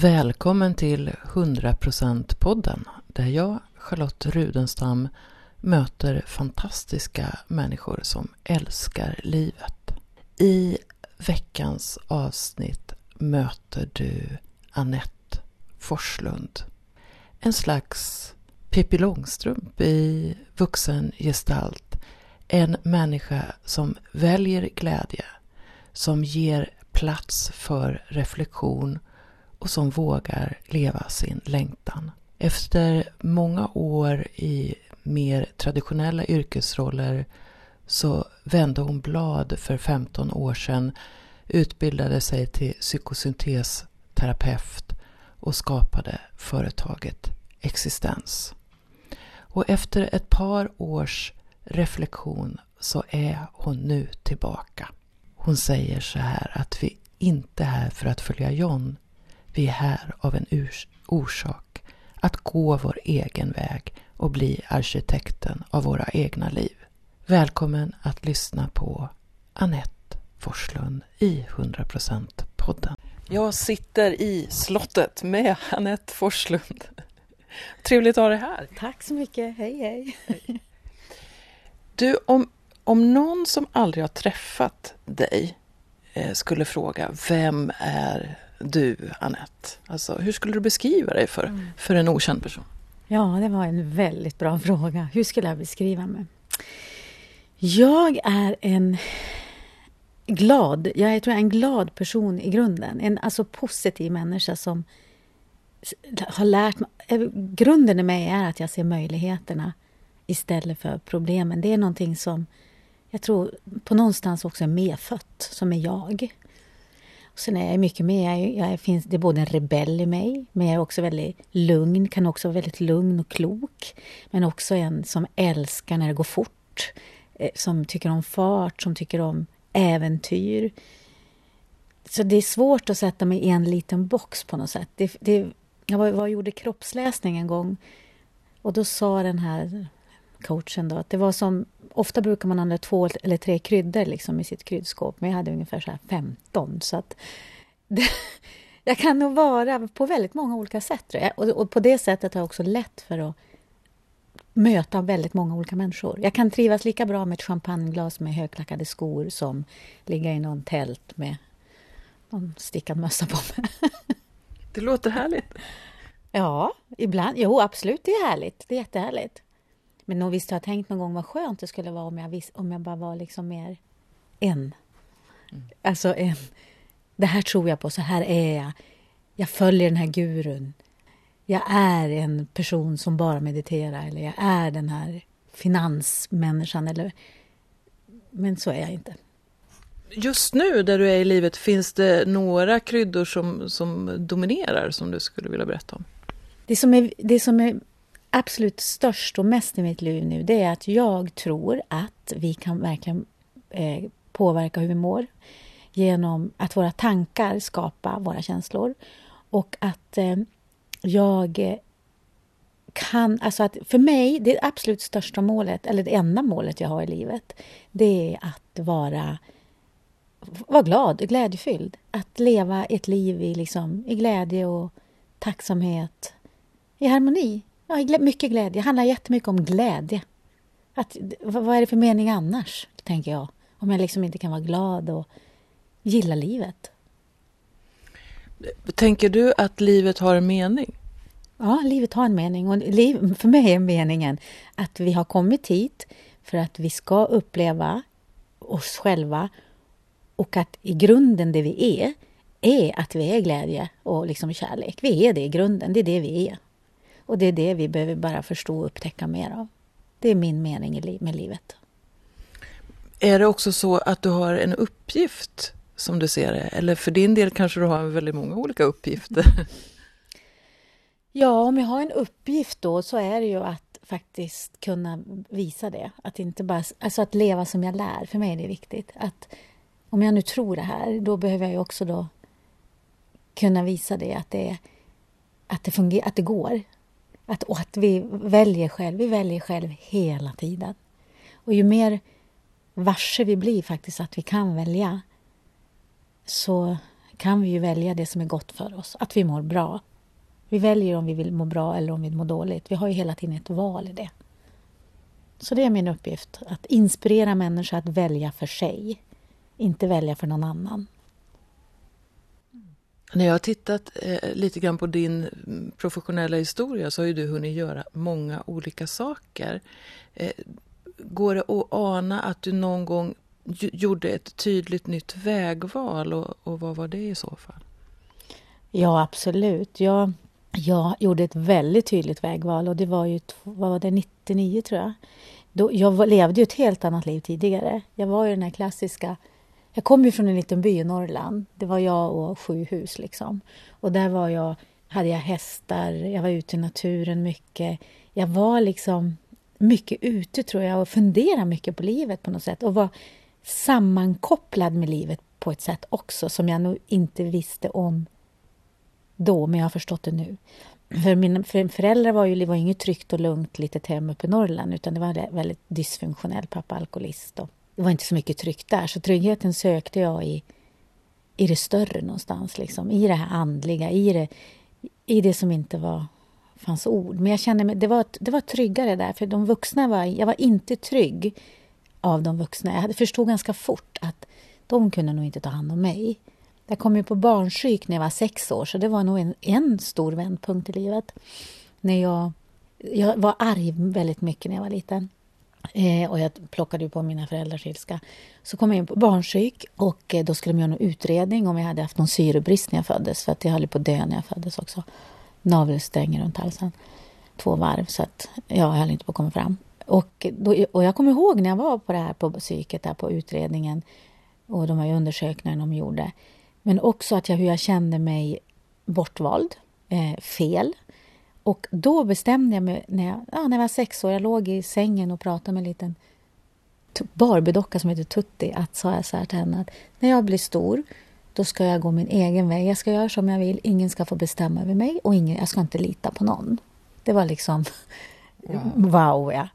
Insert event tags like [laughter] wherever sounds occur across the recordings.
Välkommen till 100%-podden där jag, Charlotte Rudenstam, möter fantastiska människor som älskar livet. I veckans avsnitt möter du Annette Forslund. En slags Pippi Långstrump i vuxen gestalt. En människa som väljer glädje, som ger plats för reflektion och som vågar leva sin längtan. Efter många år i mer traditionella yrkesroller så vände hon blad för 15 år sedan, utbildade sig till psykosyntesterapeut och skapade företaget Existens. Och efter ett par års reflektion så är hon nu tillbaka. Hon säger så här att vi inte är här för att följa John. Vi är här av en orsak. Att gå vår egen väg och bli arkitekten av våra egna liv. Välkommen att lyssna på Annette Forslund i 100% podden. Jag sitter i slottet med Annette Forslund. Trevligt att ha dig här. Tack så mycket. Hej, hej. Du, om, om någon som aldrig har träffat dig eh, skulle fråga vem är du, Annette? Alltså, hur skulle du beskriva dig för, mm. för en okänd person? Ja, det var en väldigt bra [laughs] fråga. Hur skulle jag beskriva mig? Jag är en glad, jag tror jag är en glad person i grunden. En alltså positiv människa som har lärt mig... Eh, grunden i mig är att jag ser möjligheterna istället för problemen. Det är någonting som jag tror på någonstans också är medfött, som är jag. Och sen är jag mycket mer, jag, jag finns, det är både en rebell i mig, men jag är också väldigt lugn, kan också vara väldigt lugn och klok. Men också en som älskar när det går fort, eh, som tycker om fart, som tycker om äventyr. Så det är svårt att sätta mig i en liten box på något sätt. Det, det, jag var, var gjorde kroppsläsning en gång och då sa den här coachen då att det var som... Ofta brukar man använda två eller tre kryddor liksom i sitt kryddskåp, men jag hade ungefär så här 15. Så att det, [laughs] jag kan nog vara på väldigt många olika sätt. Och, och på det sättet har jag också lätt för att möta väldigt många olika människor. Jag kan trivas lika bra med ett champagneglas med högklackade skor som ligga i någon tält med någon stickad mössa på mig. [laughs] Det låter härligt. Ja, ibland. Jo, absolut, det är härligt. Det är jättehärligt. Men nog visst har jag tänkt någon gång vad skönt det skulle vara om jag, vis, om jag bara var liksom mer en. Mm. Alltså en. Det här tror jag på, så här är jag. Jag följer den här gurun. Jag är en person som bara mediterar eller jag är den här finansmänniskan. Eller, men så är jag inte. Just nu, där du är i livet, finns det några kryddor som, som dominerar som du skulle vilja berätta om? Det som, är, det som är absolut störst och mest i mitt liv nu, det är att jag tror att vi kan verkligen eh, påverka hur vi mår genom att våra tankar skapar våra känslor och att eh, jag kan, alltså att för mig, det absolut största målet, eller det enda målet jag har i livet, det är att vara, vara glad, glädjefylld. Att leva ett liv i, liksom, i glädje och tacksamhet, i harmoni. Ja, mycket glädje. Det handlar jättemycket om glädje. Att, vad är det för mening annars, tänker jag? Om jag liksom inte kan vara glad och gilla livet. Tänker du att livet har en mening? Ja, livet har en mening. Och liv, för mig är meningen att vi har kommit hit för att vi ska uppleva oss själva och att i grunden det vi är, är att vi är glädje och liksom kärlek. Vi är det i grunden, det är det vi är. Och det är det vi behöver bara förstå och upptäcka mer av. Det är min mening med livet. Är det också så att du har en uppgift som du ser det? Eller för din del kanske du har väldigt många olika uppgifter? [laughs] Ja, om jag har en uppgift då så är det ju att faktiskt kunna visa det. Att inte bara, alltså att leva som jag lär. För mig är det viktigt. Att om jag nu tror det här, då behöver jag ju också då kunna visa det, att det, att det, fungerar, att det går. Att, och att vi väljer själv. Vi väljer själv hela tiden. Och ju mer varse vi blir faktiskt att vi kan välja så kan vi ju välja det som är gott för oss, att vi mår bra. Vi väljer om vi vill må bra eller om vi mår dåligt. Vi har ju hela tiden ett val i det. Så det är min uppgift, att inspirera människor att välja för sig, inte välja för någon annan. När jag har tittat eh, lite grann på din mm, professionella historia så har ju du hunnit göra många olika saker. Eh, går det att ana att du någon gång gjorde ett tydligt nytt vägval och, och vad var det i så fall? Ja, absolut. Jag, jag gjorde ett väldigt tydligt vägval och det var ju vad var det, 99 tror jag. Då, jag levde ju ett helt annat liv tidigare. Jag var ju den här klassiska jag kom ju från en liten by i Norrland. Det var jag och sju hus. Liksom. Och där var jag, hade jag hästar, jag var ute i naturen mycket. Jag var liksom mycket ute, tror jag, och funderade mycket på livet på något sätt. Och var sammankopplad med livet på ett sätt också som jag nog inte visste om då, men jag har förstått det nu. För mina föräldrar var ju var inget tryggt och lugnt litet hem uppe i Norrland utan det var en väldigt dysfunktionell pappa alkoholist och det var inte så mycket tryggt där. Så tryggheten sökte jag i, i det större någonstans, liksom. i det här andliga, i det, i det som inte var, fanns ord. Men jag kände mig, det, var, det var tryggare där, för de vuxna var, jag var inte trygg av de vuxna. Jag förstod ganska fort att de kunde nog inte ta hand om mig. Jag kom ju på barnsyk när jag var sex år, så det var nog en, en stor vändpunkt i livet. När jag, jag var arg väldigt mycket när jag var liten. Eh, och jag plockade ju på mina föräldrars ilska. Så kom jag in på barnpsyk och eh, då skulle de göra en utredning om jag hade haft någon syrebrist när jag föddes. För att jag höll på att dö när jag föddes också. Navelsträngen runt halsen. Två varv, så att jag höll inte på att komma fram. Och, då, och jag kommer ihåg när jag var på det här på psyket, där på utredningen och de här undersökningarna de gjorde. Men också att jag, hur jag kände mig bortvald, eh, fel. Och då bestämde jag mig, när jag, ja, när jag var sex år, jag låg i sängen och pratade med en liten Barbiedocka som heter Tutti, att sa jag så här till henne att när jag blir stor, då ska jag gå min egen väg. Jag ska göra som jag vill, ingen ska få bestämma över mig och ingen, jag ska inte lita på någon. Det var liksom wow, [laughs] wow ja.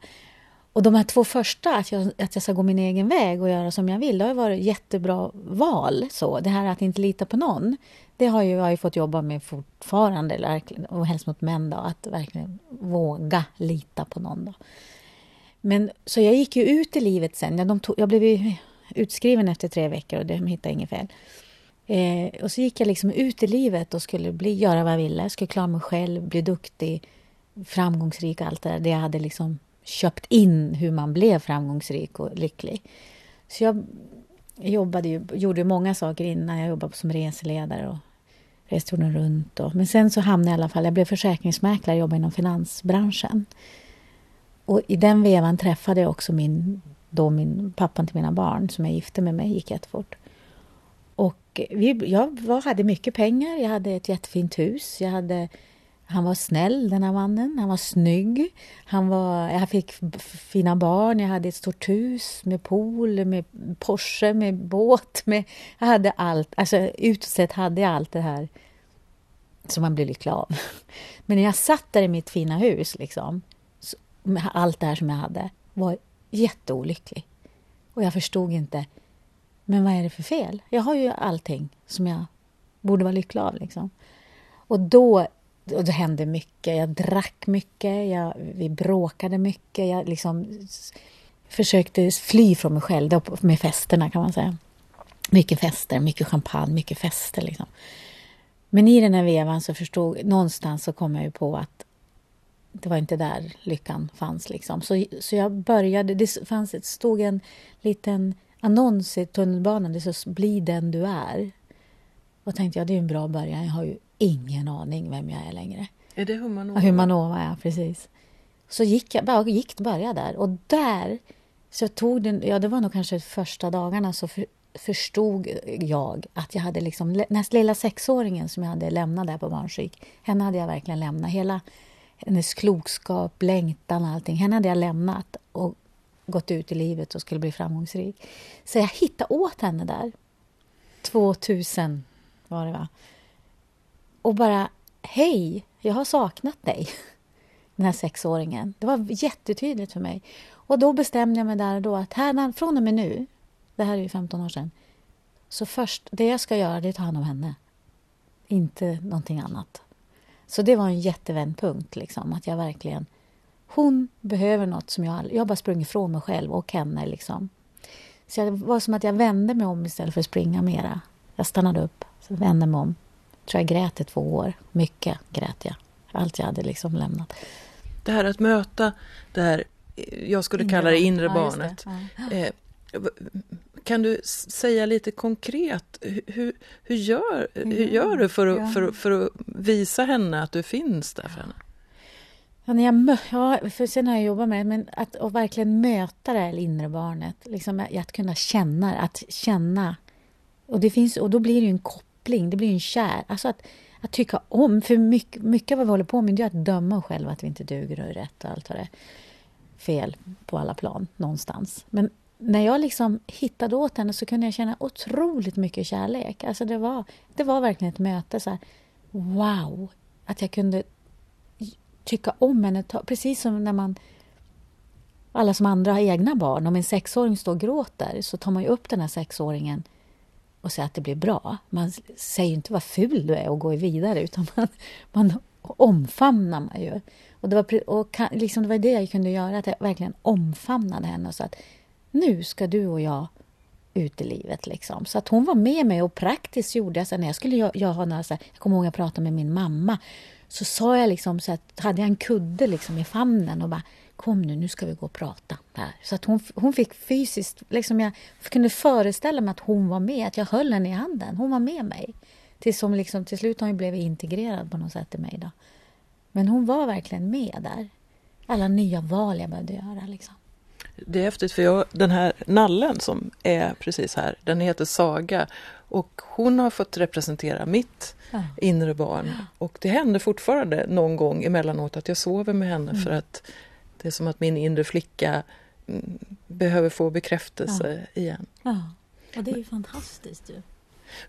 Och de här två första, att jag, att jag ska gå min egen väg och göra som jag vill, det har varit jättebra val. Så, det här att inte lita på någon, det har ju, jag ju fått jobba med fortfarande, och helst mot män, då, att verkligen våga lita på någon. Då. Men, så jag gick ju ut i livet sen. Jag, tog, jag blev utskriven efter tre veckor och de hittade inget fel. Eh, och så gick jag liksom ut i livet och skulle bli, göra vad jag ville. skulle klara mig själv, bli duktig, framgångsrik och allt det där. Det jag hade liksom köpt in hur man blev framgångsrik och lycklig. Så jag jobbade ju, gjorde många saker innan. Jag jobbade som reseledare och reste jorden runt. Och, men sen så hamnade jag i alla fall, jag blev försäkringsmäklare och jobbade inom finansbranschen. Och i den vevan träffade jag också min, då min pappan till mina barn som jag gifte med mig, gick jättefort. Och vi, jag var, hade mycket pengar, jag hade ett jättefint hus, jag hade han var snäll, den här mannen. Han var snygg. Han var, jag fick fina barn. Jag hade ett stort hus med pool, med Porsche, med båt. Med, jag hade allt. Alltså, utåt sett hade jag allt det här som man blir lycklig av. [laughs] Men när jag satt där i mitt fina hus, liksom, med allt det här som jag hade, var jätteolycklig. Och jag förstod inte, men vad är det för fel? Jag har ju allting som jag borde vara lycklig av. Liksom. Och då och det hände mycket. Jag drack mycket, jag, vi bråkade mycket. Jag liksom försökte fly från mig själv med festerna, kan man säga. Mycket fester, mycket champagne, mycket fester. Liksom. Men i den här vevan så förstod någonstans så kom jag ju på att det var inte där lyckan fanns. Liksom. Så, så jag började, det fanns, det stod en liten annons i tunnelbanan, det stod Bli den du är. Och tänkte jag, det är en bra början. Jag har ju ingen aning vem jag är längre. Är det Humanova? Ja, Humanova, ja precis. Så gick jag, bara gick, började där. Och där så tog den, ja det var nog kanske första dagarna så för, förstod jag att jag hade liksom, den här lilla sexåringen som jag hade lämnat där på barnpsyk, henne hade jag verkligen lämnat. Hela hennes klokskap, längtan och allting, henne hade jag lämnat och gått ut i livet och skulle bli framgångsrik. Så jag hittade åt henne där. 2000 var det va? och bara Hej, jag har saknat dig. [laughs] Den här sexåringen. Det var jättetydligt för mig. Och då bestämde jag mig där och då att här, från och med nu, det här är ju 15 år sedan, Så först, det jag ska göra det är att ta hand om henne. Inte någonting annat. Så det var en jättevändpunkt, liksom, att jag verkligen... Hon behöver något som jag... Jag har bara sprungit ifrån mig själv och henne. Liksom. Så det var som att jag vände mig om istället för att springa mera. Jag stannade upp, så vände mig om. Jag tror jag grät i två år. Mycket grät jag. Allt jag hade liksom lämnat. Det här att möta det här, jag skulle kalla det inre ja, barnet. Det. Ja. Eh, kan du säga lite konkret, hur, hur, gör, hur gör du för att, för, för att visa henne att du finns där för henne? Ja, när jag, ja, för sen har jag jobbat med det, men att, att verkligen möta det här inre barnet. Liksom att kunna känna, att känna. Och, det finns, och då blir det ju en koppling, det blir en kär. Alltså att, att tycka om. För mycket, mycket av vad vi håller på med är att döma oss själva att vi inte duger och är rätt och allt vad det är. Fel på alla plan, någonstans. Men när jag liksom hittade åt henne så kunde jag känna otroligt mycket kärlek. Alltså det, var, det var verkligen ett möte. Så här, wow! Att jag kunde tycka om henne. Precis som när man... Alla som andra har egna barn. Om en sexåring står och gråter så tar man ju upp den här sexåringen och säga att det blir bra. Man säger inte vad ful du är och går vidare utan man, man omfamnar man ju. Och det var, och liksom det var det jag kunde göra, att jag verkligen omfamnade henne och sa att nu ska du och jag ut i livet. Liksom. Så att hon var med mig och praktiskt gjorde jag så när jag skulle jag, jag ha några, så här, jag kommer ihåg jag pratade med min mamma så sa jag liksom så att hade jag en kudde liksom i famnen och bara kom nu, nu ska vi gå och prata här. Så att hon, hon fick fysiskt, liksom jag kunde föreställa mig att hon var med, att jag höll henne i handen. Hon var med mig. Tills som liksom, till slut har hon blivit integrerad på något sätt i mig. Då. Men hon var verkligen med där. Alla nya val jag behövde göra. Liksom. Det är häftigt för jag, den här nallen som är precis här, den heter Saga och hon har fått representera mitt ja. inre barn. Och det händer fortfarande någon gång emellanåt att jag sover med henne mm. för att det är som att min inre flicka mm, behöver få bekräftelse ja. igen. Ja, och det är ju fantastiskt ju.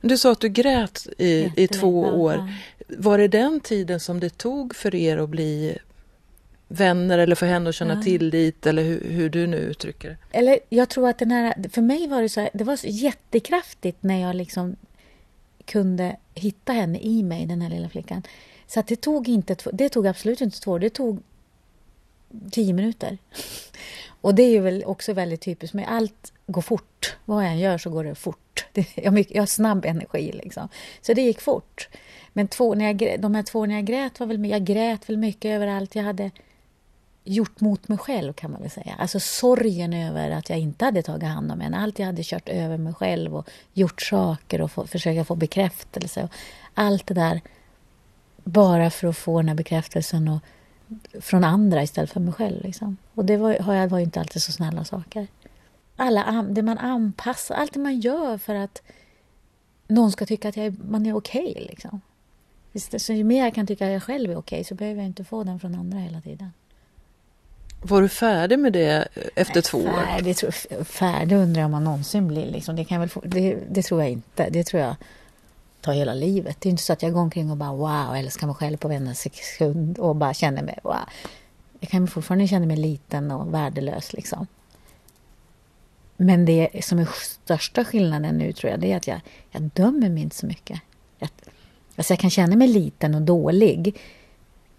Du sa att du grät i, i två år. Var det den tiden som det tog för er att bli vänner eller för henne att känna ja. tillit eller hur, hur, du nu uttrycker det? Eller jag tror att den här, för mig var det så här, det var så jättekraftigt när jag liksom kunde hitta henne i mig, den här lilla flickan. Så att det tog inte, det tog absolut inte två år, det tog tio minuter. Och det är ju väl också väldigt typiskt med allt går fort. Vad jag än gör så går det fort. jag, har snabb energi liksom. Så det gick fort. Men två, när jag, de här två när jag grät var väl, jag grät väl mycket över allt jag hade gjort mot mig själv kan man väl säga. Alltså sorgen över att jag inte hade tagit hand om henne. Allt jag hade kört över mig själv och gjort saker och få, försöka få bekräftelse. Allt det där bara för att få den här bekräftelsen och, från andra istället för mig själv. Liksom. Och det var, var ju inte alltid så snälla saker. Alla, det man anpassar, allt det man gör för att någon ska tycka att jag, man är okej. Okay, liksom. Så ju mer jag kan tycka att jag själv är okej okay, så behöver jag inte få den från andra hela tiden. Var du färdig med det efter Nej, två år? Färdig, färdig undrar jag om man någonsin blir. Liksom. Det, kan väl få, det, det, tror jag inte. Det tror jag ta hela livet. Det är inte så att jag går omkring och bara wow, älskar mig själv på varenda sekund och bara känner mig wow. Jag kan fortfarande känna mig liten och värdelös liksom. Men det som är största skillnaden nu tror jag, det är att jag, jag dömer mig inte så mycket. Jag, alltså jag kan känna mig liten och dålig.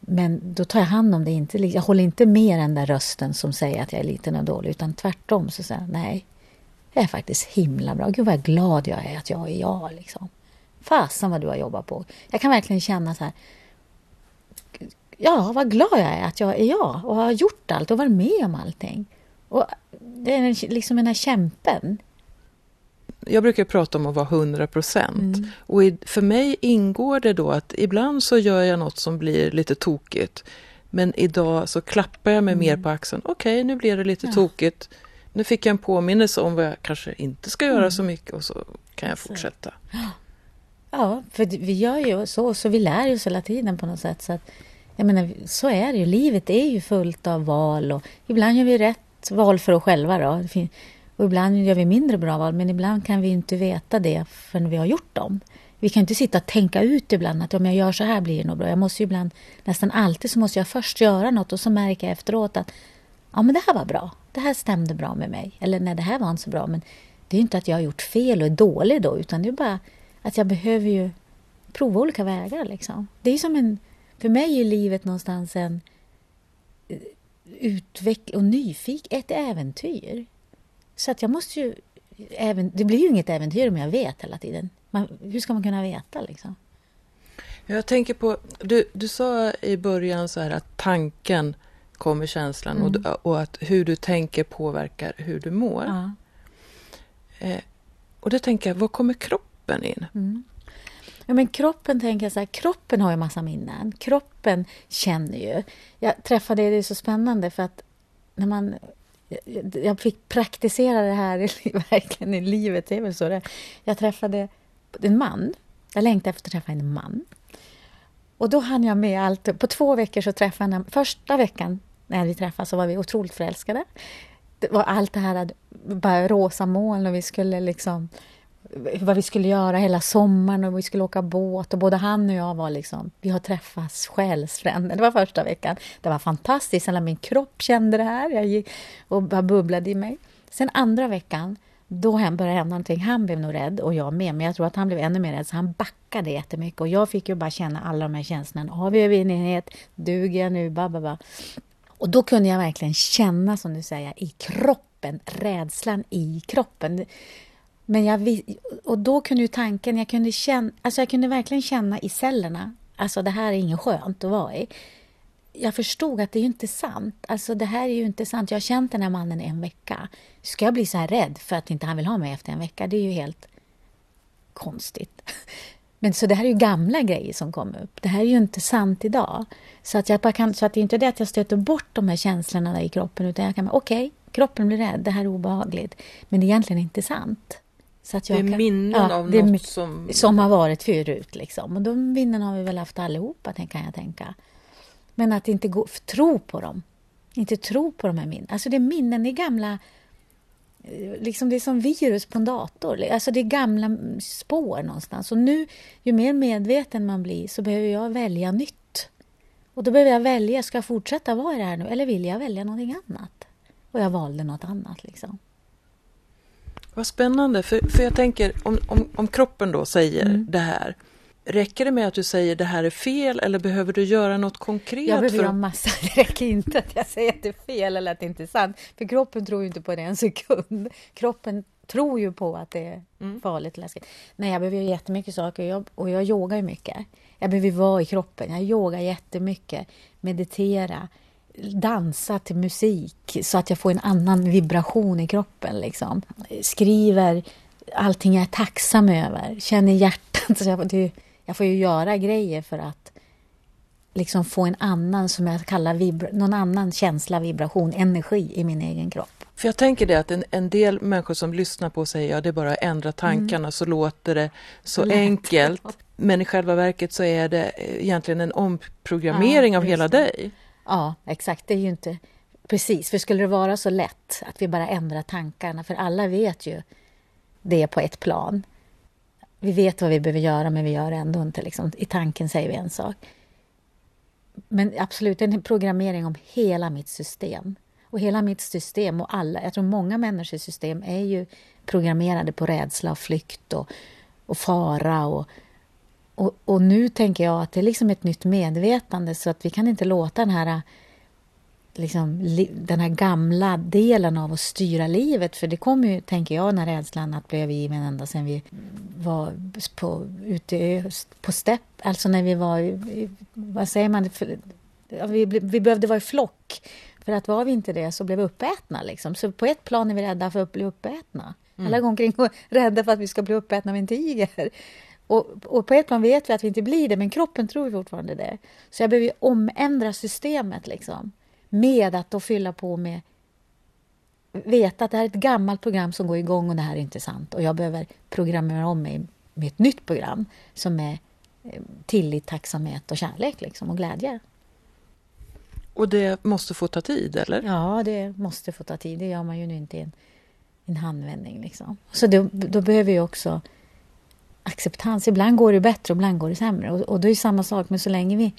Men då tar jag hand om det. Inte, liksom. jag håller inte med den där rösten som säger att jag är liten och dålig. Utan tvärtom så säger jag nej, jag är faktiskt himla bra. Gud vad glad jag är att jag är jag. Liksom. Fasen vad du har jobbat på. Jag kan verkligen känna så här. Ja, vad glad jag är att jag är jag och har gjort allt och varit med om allting. Och det är liksom den här kämpen jag brukar prata om att vara 100 procent. Mm. Och för mig ingår det då att ibland så gör jag något som blir lite tokigt. Men idag så klappar jag mig mm. mer på axeln. Okej, okay, nu blir det lite ja. tokigt. Nu fick jag en påminnelse om vad jag kanske inte ska göra mm. så mycket och så kan jag fortsätta. Ja, för vi gör ju så, så vi lär oss hela tiden på något sätt. Så att, jag menar, så är det ju. Livet är ju fullt av val och ibland gör vi rätt val för oss själva. Då. Och ibland gör vi mindre bra val, men ibland kan vi inte veta det förrän vi har gjort dem. Vi kan inte sitta och tänka ut ibland att om jag gör så här blir det nog bra. Jag måste ibland, nästan alltid så måste jag först göra något och så märker jag efteråt att ja, men det här var bra. Det här stämde bra med mig. Eller nej, det här var inte så bra, men det är inte att jag har gjort fel och är dålig då, utan det är bara att jag behöver ju prova olika vägar. Liksom. Det är som en... För mig är livet någonstans en eh, utveckling och nyfik, ett äventyr. Så att jag måste ju... Även, det blir ju inget äventyr om jag vet hela tiden. Man, hur ska man kunna veta liksom? Jag tänker på, du, du sa i början så här att tanken kommer känslan mm. och, och, att hur du tänker påverkar hur du mår. Ja. Eh, och då tänker jag, var kommer kroppen in? Mm. Ja, men kroppen tänker jag så här, kroppen har ju massa minnen. Kroppen känner ju. Jag träffade, det är så spännande för att när man jag fick praktisera det här i, [laughs] verkligen i livet. Det är väl så det Jag träffade en man. Jag längtade efter att träffa en man. Och då hann jag med allt. På två veckor så träffade jag Första veckan när vi träffades så var vi otroligt förälskade. Det var allt det här, bara rosa moln och vi skulle liksom vad vi skulle göra hela sommaren och vi skulle åka båt och både han och jag var liksom, vi har träffats själsfränder. Det var första veckan. Det var fantastiskt, hela min kropp kände det här jag gick och bara bubblade i mig. Sen andra veckan, då började hända någonting. Han blev nog rädd och jag med, men jag tror att han blev ännu mer rädd så han backade jättemycket och jag fick ju bara känna alla de här känslorna. Har vi övervinnighet? Duger jag nu? Bababa. Och då kunde jag verkligen känna, som du säger, i kroppen, rädslan i kroppen. Men jag, och då kunde ju tanken, jag kunde, känna, alltså jag kunde verkligen känna i cellerna, alltså det här är inget skönt att vara i. Jag förstod att det är ju inte sant. Alltså det här är ju inte sant. Jag har känt den här mannen en vecka. Ska jag bli så här rädd för att inte han vill ha mig efter en vecka? Det är ju helt konstigt. [laughs] Men så det här är ju gamla grejer som kom upp. Det här är ju inte sant idag. Så att, jag bara kan, så att det är inte det att jag stöter bort de här känslorna där i kroppen, utan jag kan okej, okay, kroppen blir rädd, det här är obehagligt. Men det är egentligen inte sant. Så att jag det är kan, minnen ja, av det något som... Som har varit förut liksom. Och de minnen har vi väl haft allihopa, kan jag tänka. Men att inte gå, tro på dem. Inte tro på de här minnena. Alltså det är minnen, i gamla liksom det är som virus på en dator. Alltså det är gamla spår någonstans. Och nu, ju mer medveten man blir, så behöver jag välja nytt. Och då behöver jag välja, ska jag fortsätta vara i det här nu, eller vill jag välja någonting annat? Och jag valde något annat liksom. Vad spännande, för, för jag tänker om, om, om kroppen då säger mm. det här, Räcker det med att du säger det här är fel eller behöver du göra något konkret? Jag behöver för... göra massa. [laughs] Det räcker inte att jag säger att det är fel eller att det inte är sant. För kroppen tror ju inte på det en sekund. Kroppen tror ju på att det är mm. farligt och läskigt. Nej, jag behöver göra jättemycket saker och jag, och jag yogar ju mycket. Jag behöver vara i kroppen. Jag yogar jättemycket, meditera, dansa till musik så att jag får en annan vibration i kroppen. Liksom. Skriver allting jag är tacksam över, känner hjärtat. [laughs] Så jag, det, jag får ju göra grejer för att liksom få en annan, som jag kallar vibra, någon annan känsla, vibration, energi i min egen kropp. För jag tänker det att en, en del människor som lyssnar på säger ja det är bara att ändra tankarna mm. så låter det så Lätt. enkelt. Men i själva verket så är det egentligen en omprogrammering ja, av hela det. dig. Ja, exakt. Det är ju inte... Precis, för skulle det vara så lätt att vi bara ändrar tankarna, för alla vet ju det på ett plan, vi vet vad vi behöver göra, men vi gör det ändå inte. Liksom. I tanken säger vi en sak. Men absolut, en programmering om hela mitt system. Och hela mitt system och alla, jag tror många människors system är ju programmerade på rädsla och flykt och, och fara. Och, och, och nu tänker jag att det är liksom ett nytt medvetande så att vi kan inte låta den här liksom, den här gamla delen av att styra livet. För det kommer ju, tänker jag, när rädslan att bli övergiven ända sedan vi var på, ute på stepp. Alltså när vi var, vad säger man, vi, vi behövde vara i flock. För att var vi inte det så blev vi uppätna. Liksom. Så på ett plan är vi rädda för att bli uppätna. Mm. Alla går omkring och rädda för att vi ska bli uppätna av en tiger. Och, och, på ett plan vet vi att vi inte blir det, men kroppen tror fortfarande det. Så jag behöver omändra systemet. Liksom med att då fylla på med veta att det här är ett gammalt program som går igång och det här är inte sant och jag behöver programmera om mig med ett nytt program som är eh, tillit, tacksamhet och kärlek liksom, och glädje. Och det måste få ta tid, eller? Ja, det måste få ta tid. Det gör man ju inte i en, en handvändning. Liksom. Så då, då behöver vi också acceptans. Ibland går det bättre och ibland går det sämre. Och, och då är det samma sak, men så länge vi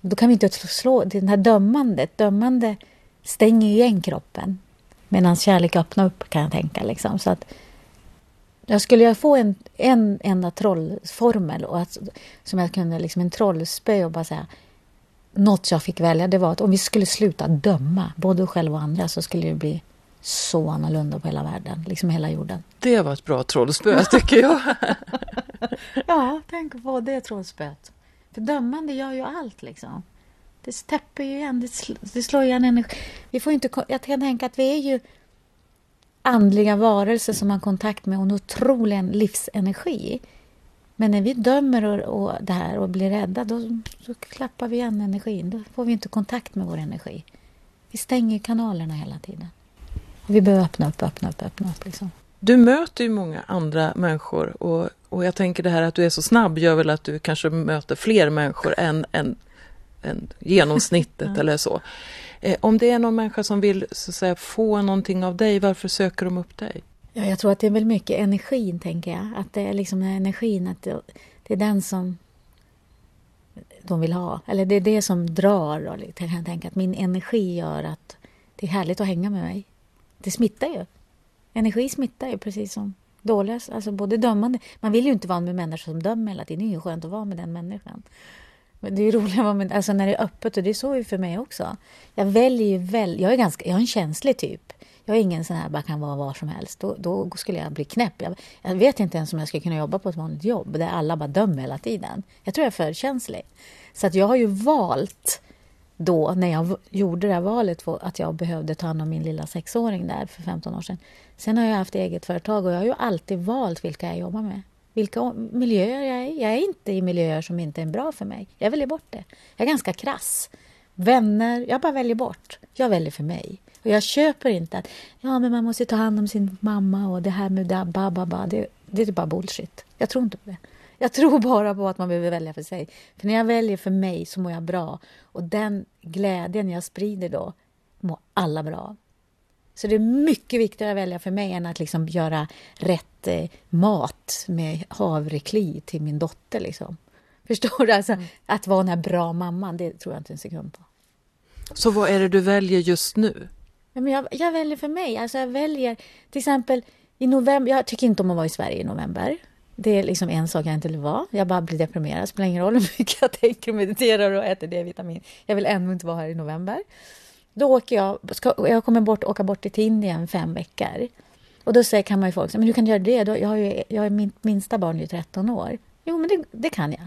då kan vi inte slå det här dömandet. Dömande stänger ju igen kroppen medan kärlek öppnar upp, kan jag tänka. Liksom. Så att Jag skulle jag få en, en enda trollformel och att, som jag kunde, liksom en trollspö och bara säga något jag fick välja, det var att om vi skulle sluta döma både oss själva och andra så skulle det bli så annorlunda på hela världen, liksom hela jorden. Det var ett bra trollspö tycker jag. [laughs] ja, tänk på det trollspöet. För dömande gör ju allt liksom. Det täpper ju igen, det, det slår igen energi. Vi får inte, jag kan tänka att vi är ju andliga varelser som har kontakt med en otrolig livsenergi. Men när vi dömer och, och det här och blir rädda, då, då klappar vi igen energin. Då får vi inte kontakt med vår energi. Vi stänger kanalerna hela tiden. Vi behöver öppna upp, öppna upp, öppna upp. Liksom. Du möter ju många andra människor och, och jag tänker det här att du är så snabb gör väl att du kanske möter fler människor än, än, än genomsnittet [laughs] eller så. Eh, om det är någon människa som vill så säga, få någonting av dig, varför söker de upp dig? Ja, jag tror att det är väl mycket energin, tänker jag. Att det är liksom energin, att det, det är den som de vill ha. Eller det är det som drar. Och jag kan tänka att min energi gör att det är härligt att hänga med mig. Det smittar ju. Energi smittar ju, precis som dåliga, alltså både dömande. Man vill ju inte vara med människor som dömer hela tiden. Det är ju skönt att vara med den människan. Men det är roligt alltså när det är öppet och det är så ju för mig också. Jag väljer ju väl, jag är ganska, jag är en känslig typ. Jag är ingen sån här bara kan vara var som helst. Då, då skulle jag bli knäpp. Jag, jag, vet inte ens om jag skulle kunna jobba på ett vanligt jobb där alla bara dömer hela tiden. Jag tror jag är för känslig. Så att jag har ju valt då, när jag gjorde det här valet, att jag behövde ta hand om min lilla sexåring där för 15 år sedan. Sen har jag haft eget företag och jag har ju alltid valt vilka jag jobbar med vilka miljöer jag är i. Jag är inte i miljöer som inte är bra för mig. Jag väljer bort det. Jag är ganska krass. Vänner, jag bara väljer bort. Jag väljer för mig. Och jag köper inte att ja, men man måste ta hand om sin mamma och det här med det, ba, ba, ba. Det, det är typ bara bullshit. Jag tror inte på det. [laughs] Jag tror bara på att man behöver välja för sig. För när jag väljer för mig så mår jag bra. Och den glädjen jag sprider då mår alla bra av. Så det är mycket viktigare att välja för mig än att liksom göra rätt eh, mat med havrekli till min dotter. Liksom. [laughs] Förstår du? Alltså, mm. Att vara den här bra mamman, det tror jag inte en sekund på. Så vad är det du väljer just nu? Men jag, jag väljer för mig. Alltså jag väljer till exempel i november. Jag tycker inte om att vara i Sverige i november. Det är liksom en sak jag inte vill vara. Jag bara blir deprimerad. Det spelar ingen roll hur mycket jag tänker och mediterar och äter D-vitamin. Jag vill ändå inte vara här i november. Då åker jag, ska, jag kommer bort, åka bort till Indien fem veckor. Och då säger, kan man ju folk men hur kan du göra det? Då, jag har ju, jag är min minsta barn är ju 13 år. Jo, men det, det, kan jag.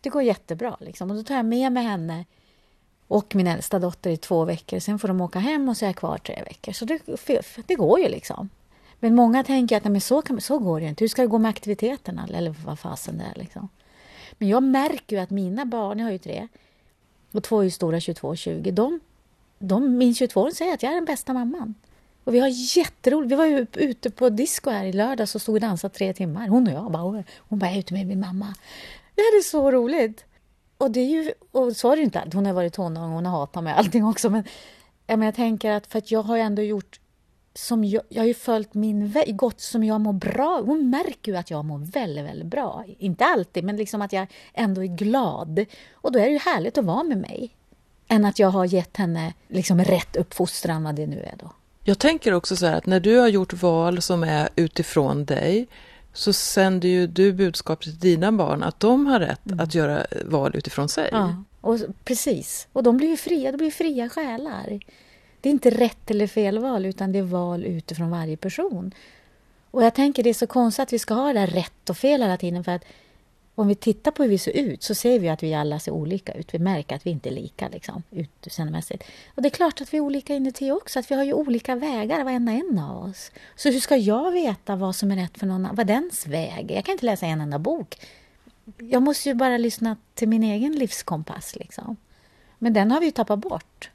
Det går jättebra. Liksom. Och då tar jag med mig henne och min äldsta dotter i två veckor. Sen får de åka hem och så är jag kvar tre veckor. Så det, det går ju liksom. Men många tänker att nej, men så, kan, så går det inte. Hur ska det gå med aktiviteterna? Eller vad fasen det är. Liksom. Men jag märker ju att mina barn, jag har ju tre, och två är ju stora, 22 och 20, de de, min 22 säger att jag är den bästa mamman. Och vi har jätteroligt. Vi var ju ute på disco här i lördags och stod och dansade tre timmar. Hon och jag. Bara, hon bara, jag är ute med min mamma. Det är så roligt. Och, det är ju, och så har det inte Hon har varit tonåring och hon har hatat mig allting också. Men, men jag tänker att för att jag har ändå gjort som jag, jag har ju följt min väg, gått som jag mår bra. Hon märker ju att jag mår väldigt, väldigt bra. Inte alltid, men liksom att jag ändå är glad. Och då är det ju härligt att vara med mig än att jag har gett henne liksom rätt uppfostran, vad det nu är då. Jag tänker också så här att när du har gjort val som är utifrån dig så sänder ju du budskapet till dina barn att de har rätt mm. att göra val utifrån sig. Ja, och, precis. Och de blir ju fria, de blir fria själar. Det är inte rätt eller fel val, utan det är val utifrån varje person. Och jag tänker det är så konstigt att vi ska ha det där rätt och fel hela tiden, för att om vi tittar på hur vi ser ut så ser vi att vi alla ser olika ut. Vi märker att vi inte är lika liksom, utseendemässigt. Och det är klart att vi är olika inuti också, att vi har ju olika vägar varenda en av oss. Så hur ska jag veta vad som är rätt för någon vad dens väg är? Jag kan inte läsa en enda bok. Jag måste ju bara lyssna till min egen livskompass liksom. Men den har vi ju tappat bort.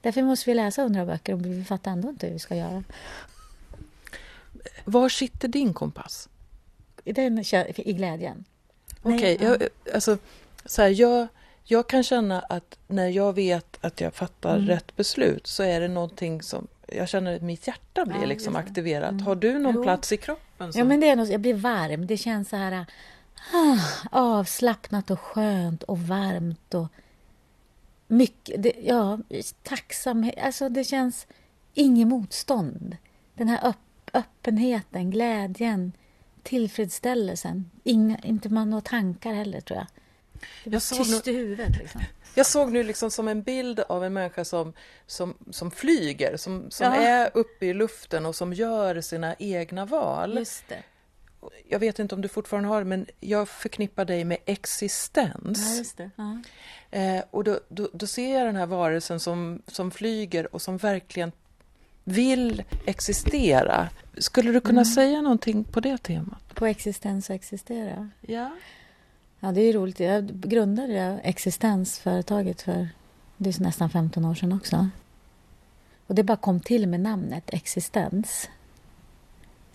Därför måste vi läsa hundra böcker och vi fattar ändå inte hur vi ska göra. Var sitter din kompass? Den i glädjen. Okej, okay, jag, alltså, så här, jag, jag kan känna att när jag vet att jag fattar mm. rätt beslut så är det någonting som jag känner att mitt hjärta blir ja, liksom aktiverat. Mm. Har du någon jo. plats i kroppen? Som... Ja, men det är något, jag blir varm. Det känns så här ah, avslappnat och skönt och varmt och mycket, det, ja, tacksamhet. Alltså det känns inget motstånd. Den här öpp, öppenheten, glädjen, tillfredsställelsen. Inga, inte man några tankar heller, tror jag. Det Jag såg tyst i huvudet. Liksom. [laughs] Jag såg nu liksom som en bild av en människa som, som, som flyger, som, som Ja. är uppe i luften och som gör sina egna val. Just det. Jag vet inte om du fortfarande har men jag förknippar dig med existens. Ja. Ja. Eh, och då, då, då ser jag den här varelsen som, som flyger och som verkligen vill existera. Skulle du kunna Mm. säga någonting på det temat? På existens och existera. Ja. Ja, det är roligt. Jag grundade det existensföretaget för det är nästan 15 år sedan också. Och det bara kom till med namnet existens.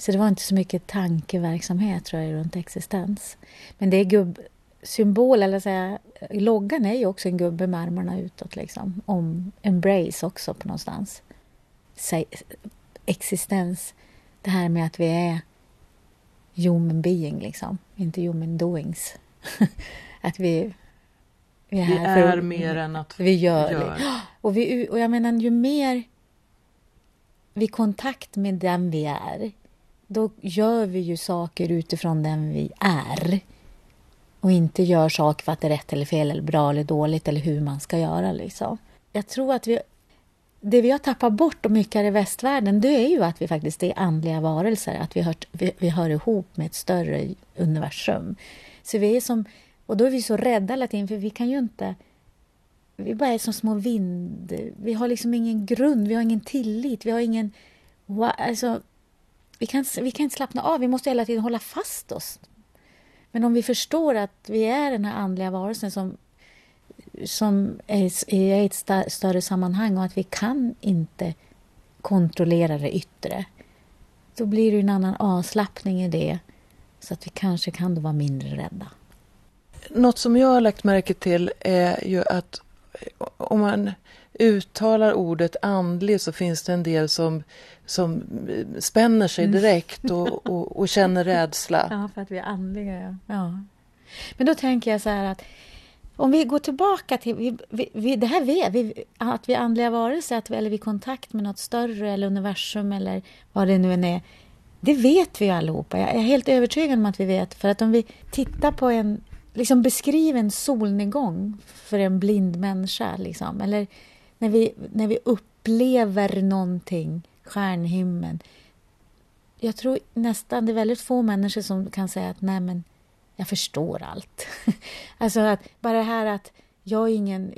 Så det var inte så mycket tankeverksamhet tror jag runt existens. Men det är gubbsymbol, eller säga, loggan är ju också en gubbe med armarna utåt liksom. Om embrace också på någonstans. Säg, existens, det här med att vi är human being liksom, inte human doings. [laughs] att vi, vi är Vi är mer än att vi gör. gör. [gasps] Och, vi, och jag menar, ju mer vi kontakt med den vi är, då gör vi ju saker utifrån den vi är. Och inte gör saker för att det är rätt eller fel, eller bra eller dåligt, eller hur man ska göra. Liksom. Jag tror att vi, det vi har tappat bort och mycket här i västvärlden, det är ju att vi faktiskt är andliga varelser, att vi hör, vi, vi hör ihop med ett större universum. Så vi är som, och då är vi så rädda hela tiden, för vi kan ju inte vi bara är som små vind... Vi har liksom ingen grund, vi har ingen tillit, vi har ingen... Alltså, vi, kan, vi kan inte slappna av, vi måste hela tiden hålla fast oss. Men om vi förstår att vi är den här andliga varelsen som, som är, är i ett sta- större sammanhang och att vi kan inte kontrollera det yttre, då blir det en annan avslappning i det, så att vi kanske kan då vara mindre rädda. Något som jag har lagt märke till är ju att eh, om man uttalar ordet andlig så finns det en del som, som spänner sig direkt och, [laughs] och, och känner rädsla. Ja, för att vi är andliga. Ja. ja. Men då tänker jag så här att om vi går tillbaka till... Vi, vi, vi, det här vet vi, att vi är andliga varelser, att vi, eller vi är i kontakt med något större eller universum eller vad det nu än är. Det vet vi ju allihopa. Jag är helt övertygad om att vi vet. För att om vi tittar på en... Liksom beskriv en solnedgång för en blind människa. Liksom. Eller när vi, när vi upplever någonting, stjärnhimlen. Jag tror nästan det är väldigt få människor som kan säga att nej men jag förstår allt. [laughs] alltså att bara det här att jag är ingen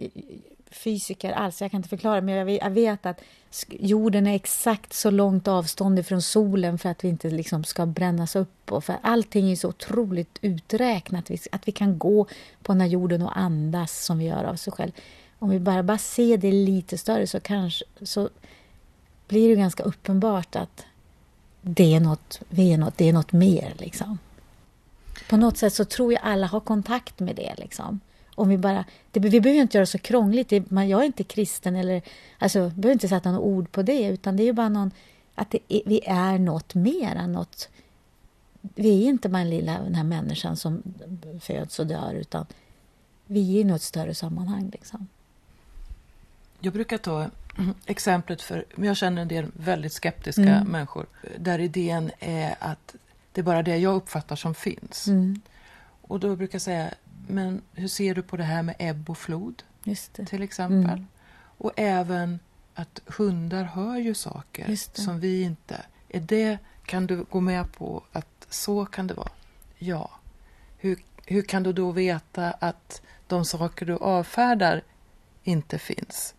fysiker alls, jag kan inte förklara, men jag vet, jag vet att jorden är exakt så långt avstånd ifrån solen för att vi inte liksom ska brännas upp. Och för allting är så otroligt uträknat, vi- att vi kan gå på den här jorden och andas som vi gör av sig själv. Om vi bara, bara ser det lite större så kanske så blir det ganska uppenbart att det är något, vi är något, det är något mer. Liksom. På något sätt så tror jag alla har kontakt med det. Liksom. Om vi, bara, det, vi behöver inte göra det så krångligt. Det, man, jag är inte kristen, eller alltså, jag behöver inte sätta något ord på det. Utan det är ju bara någon, att det är, vi är något mer än något... Vi är inte bara den lilla den här människan som föds och dör, utan vi är i något större sammanhang. Liksom. Jag brukar ta exemplet för, men jag känner en del väldigt skeptiska Mm. människor, där idén är att det är bara det jag uppfattar som finns. Mm, Och då brukar jag säga, men hur ser du på det här med ebb och flod till exempel? Mm. Och även att hundar hör ju saker som vi inte. Är det, kan du gå med på att så kan det vara? Ja. Hur, hur kan du då veta att de saker du avfärdar inte finns?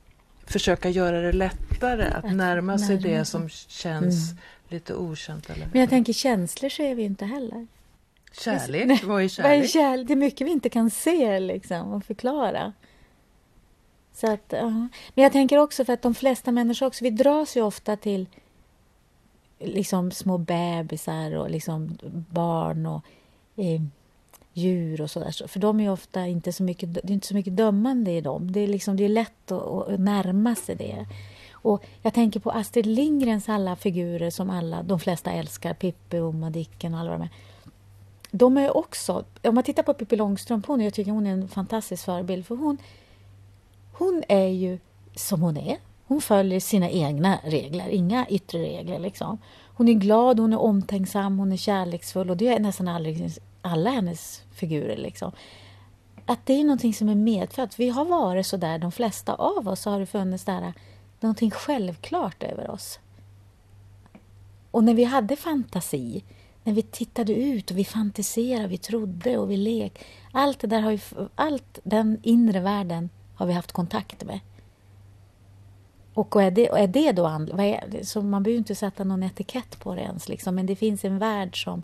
Försöka göra det lättare att, närma sig närma det som känns Mm. lite okänt. Eller? Men jag tänker känslor ser vi inte heller. Kärlek, Nej, vad är Vad är kärlek? kärlek? Det är mycket vi inte kan se liksom, och förklara. Så att, ja. Men jag tänker också för att de flesta människor också, vi dras ju ofta till liksom små bebisar och liksom barn och eh, djur och sådär. För de är ofta inte så mycket, det är inte så mycket dömande i dem. Det är, liksom, det är lätt att, att närma sig det. Och jag tänker på Astrid Lindgrens alla figurer som alla, de flesta älskar, Pippi, och Dicken och alla de här. De är också, om man tittar på Pippi Långstrump, hon, jag tycker hon är en fantastisk förebild för hon, hon är ju som hon är. Hon följer sina egna regler, inga yttre regler. Liksom. hon är glad, hon är omtänksam, hon är kärleksfull och det är nästan aldrig alla hennes figurer. Liksom. Att det är någonting som är medfött. Vi har varit så där, de flesta av oss har det funnits där, någonting självklart över oss. Och när vi hade fantasi, när vi tittade ut och vi fantiserade, vi trodde och vi lekte. Allt det där har vi, allt den inre världen har vi haft kontakt med. Och är det, är det då andligt? Så man behöver inte sätta någon etikett på det ens. Liksom. Men det finns en värld som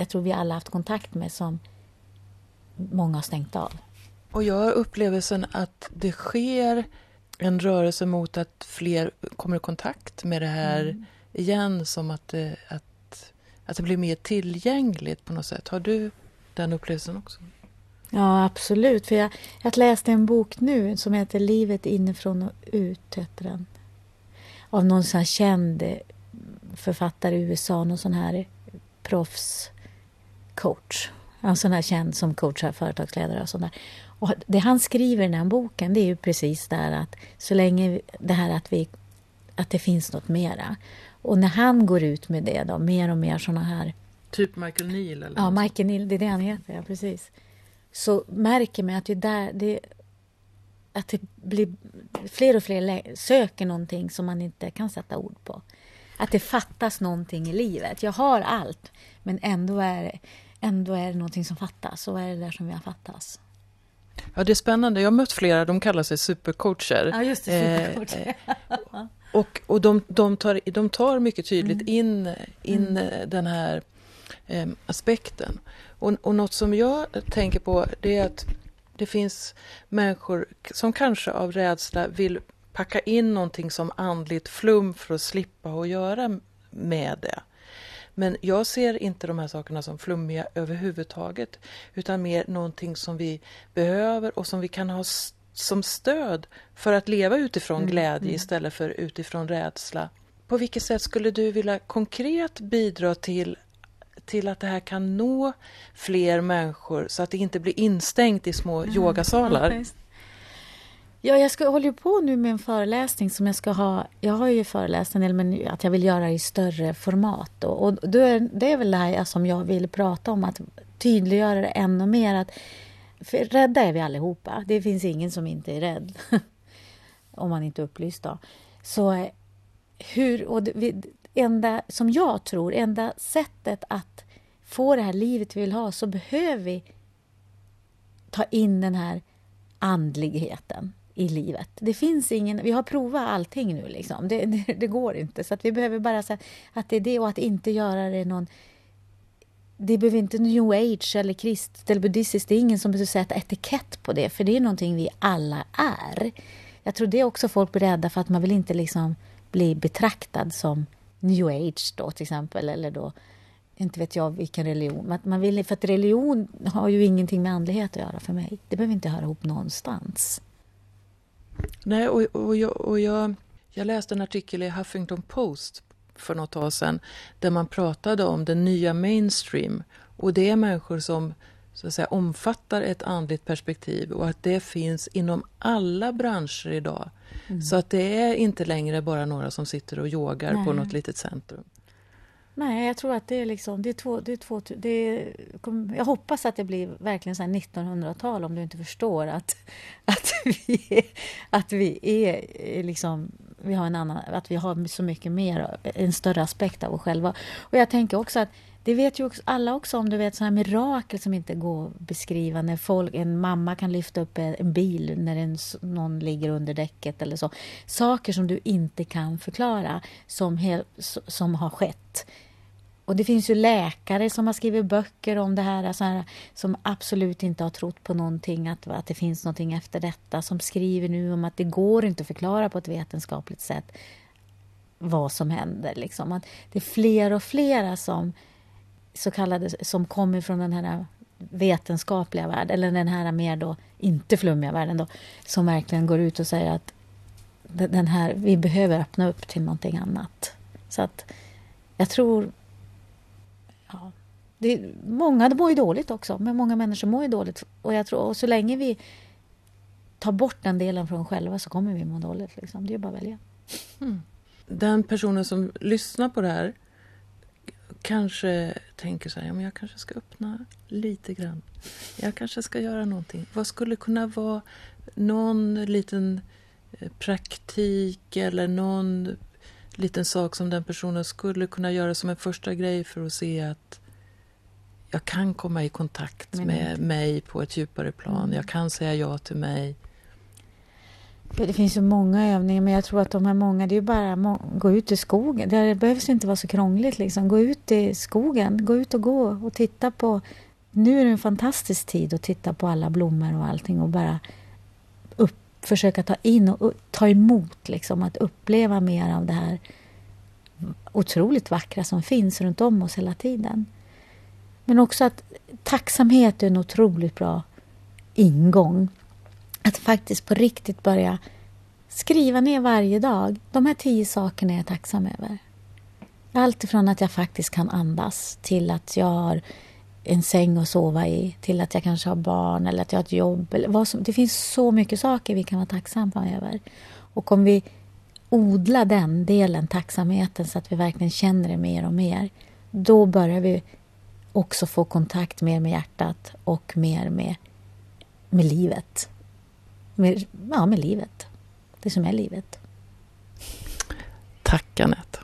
jag tror vi alla haft kontakt med som många har stängt av. Och jag har upplevelsen att det sker en rörelse mot att fler kommer i kontakt med det här mm. igen som att det, att, att det blir mer tillgängligt på något sätt. Har du den upplevelsen också? Ja, absolut. För jag, jag läste en bok nu som heter Livet inifrån och ut. Heter den. Av någon sån här känd författare i USA, någon sån här proffscoach. En sån här känd som coachar företagsledare och sånt där. Och det han skriver i den här boken det är ju precis det här att så länge det här att, vi, att det finns något mera. Och när han går ut med det då, mer och mer såna här... Typ Michael Neal? Eller ja, Michael Neal, det är det han heter, ja precis så märker man att det där det, att det blir fler och fler söker någonting som man inte kan sätta ord på. Att det fattas någonting i livet. Jag har allt, men ändå är, ändå är det någonting som fattas. Och vad är det där som jag fattas? Ja, det är spännande. Jag har mött flera, de kallar sig supercoacher. Ja, just det, supercoacher. Eh, och och de, de, tar, de tar mycket tydligt mm. in, in mm. den här eh, aspekten. Och, och något som jag tänker på det är att det finns människor som kanske av rädsla vill packa in någonting som andligt flum för att slippa att göra med det. Men jag ser inte de här sakerna som flummiga överhuvudtaget utan mer någonting som vi behöver och som vi kan ha som stöd för att leva utifrån mm, glädje mm. istället för utifrån rädsla. På vilket sätt skulle du vilja konkret bidra till till att det här kan nå fler människor så att det inte blir instängt i små mm. yogasalar? Ja, jag ska, håller på nu med en föreläsning som jag ska ha. Jag har ju föreläst en del, men att jag vill göra i större format. Då. Och då är, det är väl det här som jag vill prata om, att tydliggöra det ännu mer. Att, för rädda är vi allihopa. Det finns ingen som inte är rädd. [laughs] om man inte är upplyst då. Så eh, hur, och det, enda, som jag tror, enda sättet att få det här livet vi vill ha så behöver vi ta in den här andligheten i livet. Det finns ingen, vi har provat allting nu liksom. Det, det, det går inte. Så att vi behöver bara säga att det är det och att inte göra det någon det behöver inte new age eller kristet eller buddhistiskt. Det är ingen som behöver sätta etikett på det, för det är någonting vi alla är. Jag tror det är också folk blir rädda för att man vill inte liksom bli betraktad som new age då till exempel, eller då inte vet jag vilken religion. Man vill, för att religion har ju ingenting med andlighet att göra för mig. Det behöver inte höra ihop någonstans. Nej, och, och, jag, och jag, jag läste en artikel i Huffington Post för något tag sedan där man pratade om den nya mainstream. Och det är människor som så att säga, omfattar ett andligt perspektiv och att det finns inom alla branscher idag. Mm. Så att det är inte längre bara några som sitter och yogar Nej. på något litet centrum. Nej, jag tror att det är liksom, det är två, det är två, det är, jag hoppas att det blir verkligen så 1900-tal om du inte förstår att, [laughs] att vi är, att vi är eh, liksom, vi har en annan, att vi har så mycket mer, eh, en större aspekt av oss själva. Och jag tänker också att det vet ju också, alla också om, du vet sådana här mirakel som inte går att beskriva. När folk, en mamma kan lyfta upp en bil när en, någon ligger under däcket eller så. Saker som du inte kan förklara som, hel, som har skett. Och det finns ju läkare som har skrivit böcker om det här, alltså här som absolut inte har trott på någonting, att, att det finns någonting efter detta, som skriver nu om att det går inte att förklara på ett vetenskapligt sätt vad som händer. Liksom. Att det är fler och fler som så kallade som kommer från den här vetenskapliga världen, eller den här mer då inte flummiga världen då, som verkligen går ut och säger att den här, vi behöver öppna upp till någonting annat. Så att jag tror... Det, många mår ju dåligt också, men många människor mår ju dåligt. Och jag tror, och så länge vi tar bort den delen från oss själva så kommer vi må dåligt. Liksom. Det är bara att välja. Mm. Den personen som lyssnar på det här kanske tänker så här, ja, men jag kanske ska öppna lite grann. Jag kanske ska göra någonting. Vad skulle kunna vara någon liten eh, praktik eller någon liten sak som den personen skulle kunna göra som en första grej för att se att jag kan komma i kontakt med, med mig på ett djupare plan. Jag kan säga ja till mig. Det finns så många övningar, men jag tror att de här många, det är ju bara att gå ut i skogen. Det behövs inte vara så krångligt. Liksom. Gå ut i skogen, gå ut och gå och titta på... Nu är det en fantastisk tid att titta på alla blommor och allting och bara upp, försöka ta in och ta emot, liksom, att uppleva mer av det här otroligt vackra som finns runt om oss hela tiden. Men också att tacksamhet är en otroligt bra ingång att faktiskt på riktigt börja skriva ner varje dag. De här tio sakerna är jag tacksam över. Allt ifrån att jag faktiskt kan andas till att jag har en säng att sova i, till att jag kanske har barn eller att jag har ett jobb. Eller vad som, det finns så mycket saker vi kan vara tacksamma över. Och om vi odlar den delen, tacksamheten, så att vi verkligen känner det mer och mer, då börjar vi också få kontakt mer med hjärtat och mer med, med livet med, ja, med livet. Det som är livet. Tack Anette.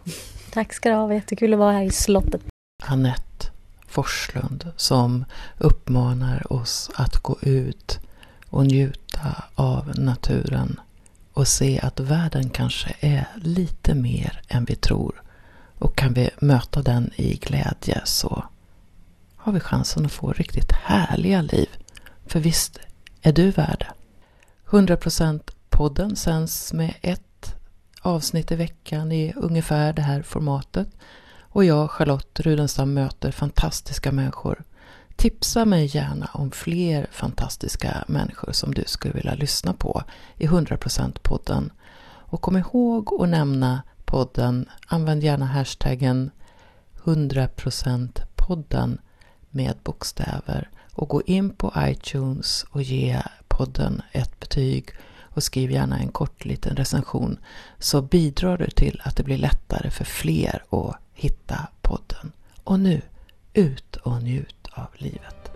Tack ska du ha. Jättekul att vara här i slottet. Anette Forslund som uppmanar oss att gå ut och njuta av naturen och se att världen kanske är lite mer än vi tror. Och kan vi möta den i glädje så har vi chansen att få riktigt härliga liv. För visst är du värd det. 100% podden sänds med ett avsnitt i veckan i ungefär det här formatet. Och jag, Charlotte Rudenstam, möter fantastiska människor. Tipsa mig gärna om fler fantastiska människor som du skulle vilja lyssna på i 100% podden. Och kom ihåg att nämna podden. Använd gärna hashtaggen 100% podden med bokstäver och gå in på iTunes och ge podden ett betyg och skriv gärna en kort liten recension så bidrar du till att det blir lättare för fler att hitta podden. Och nu, ut och njut av livet.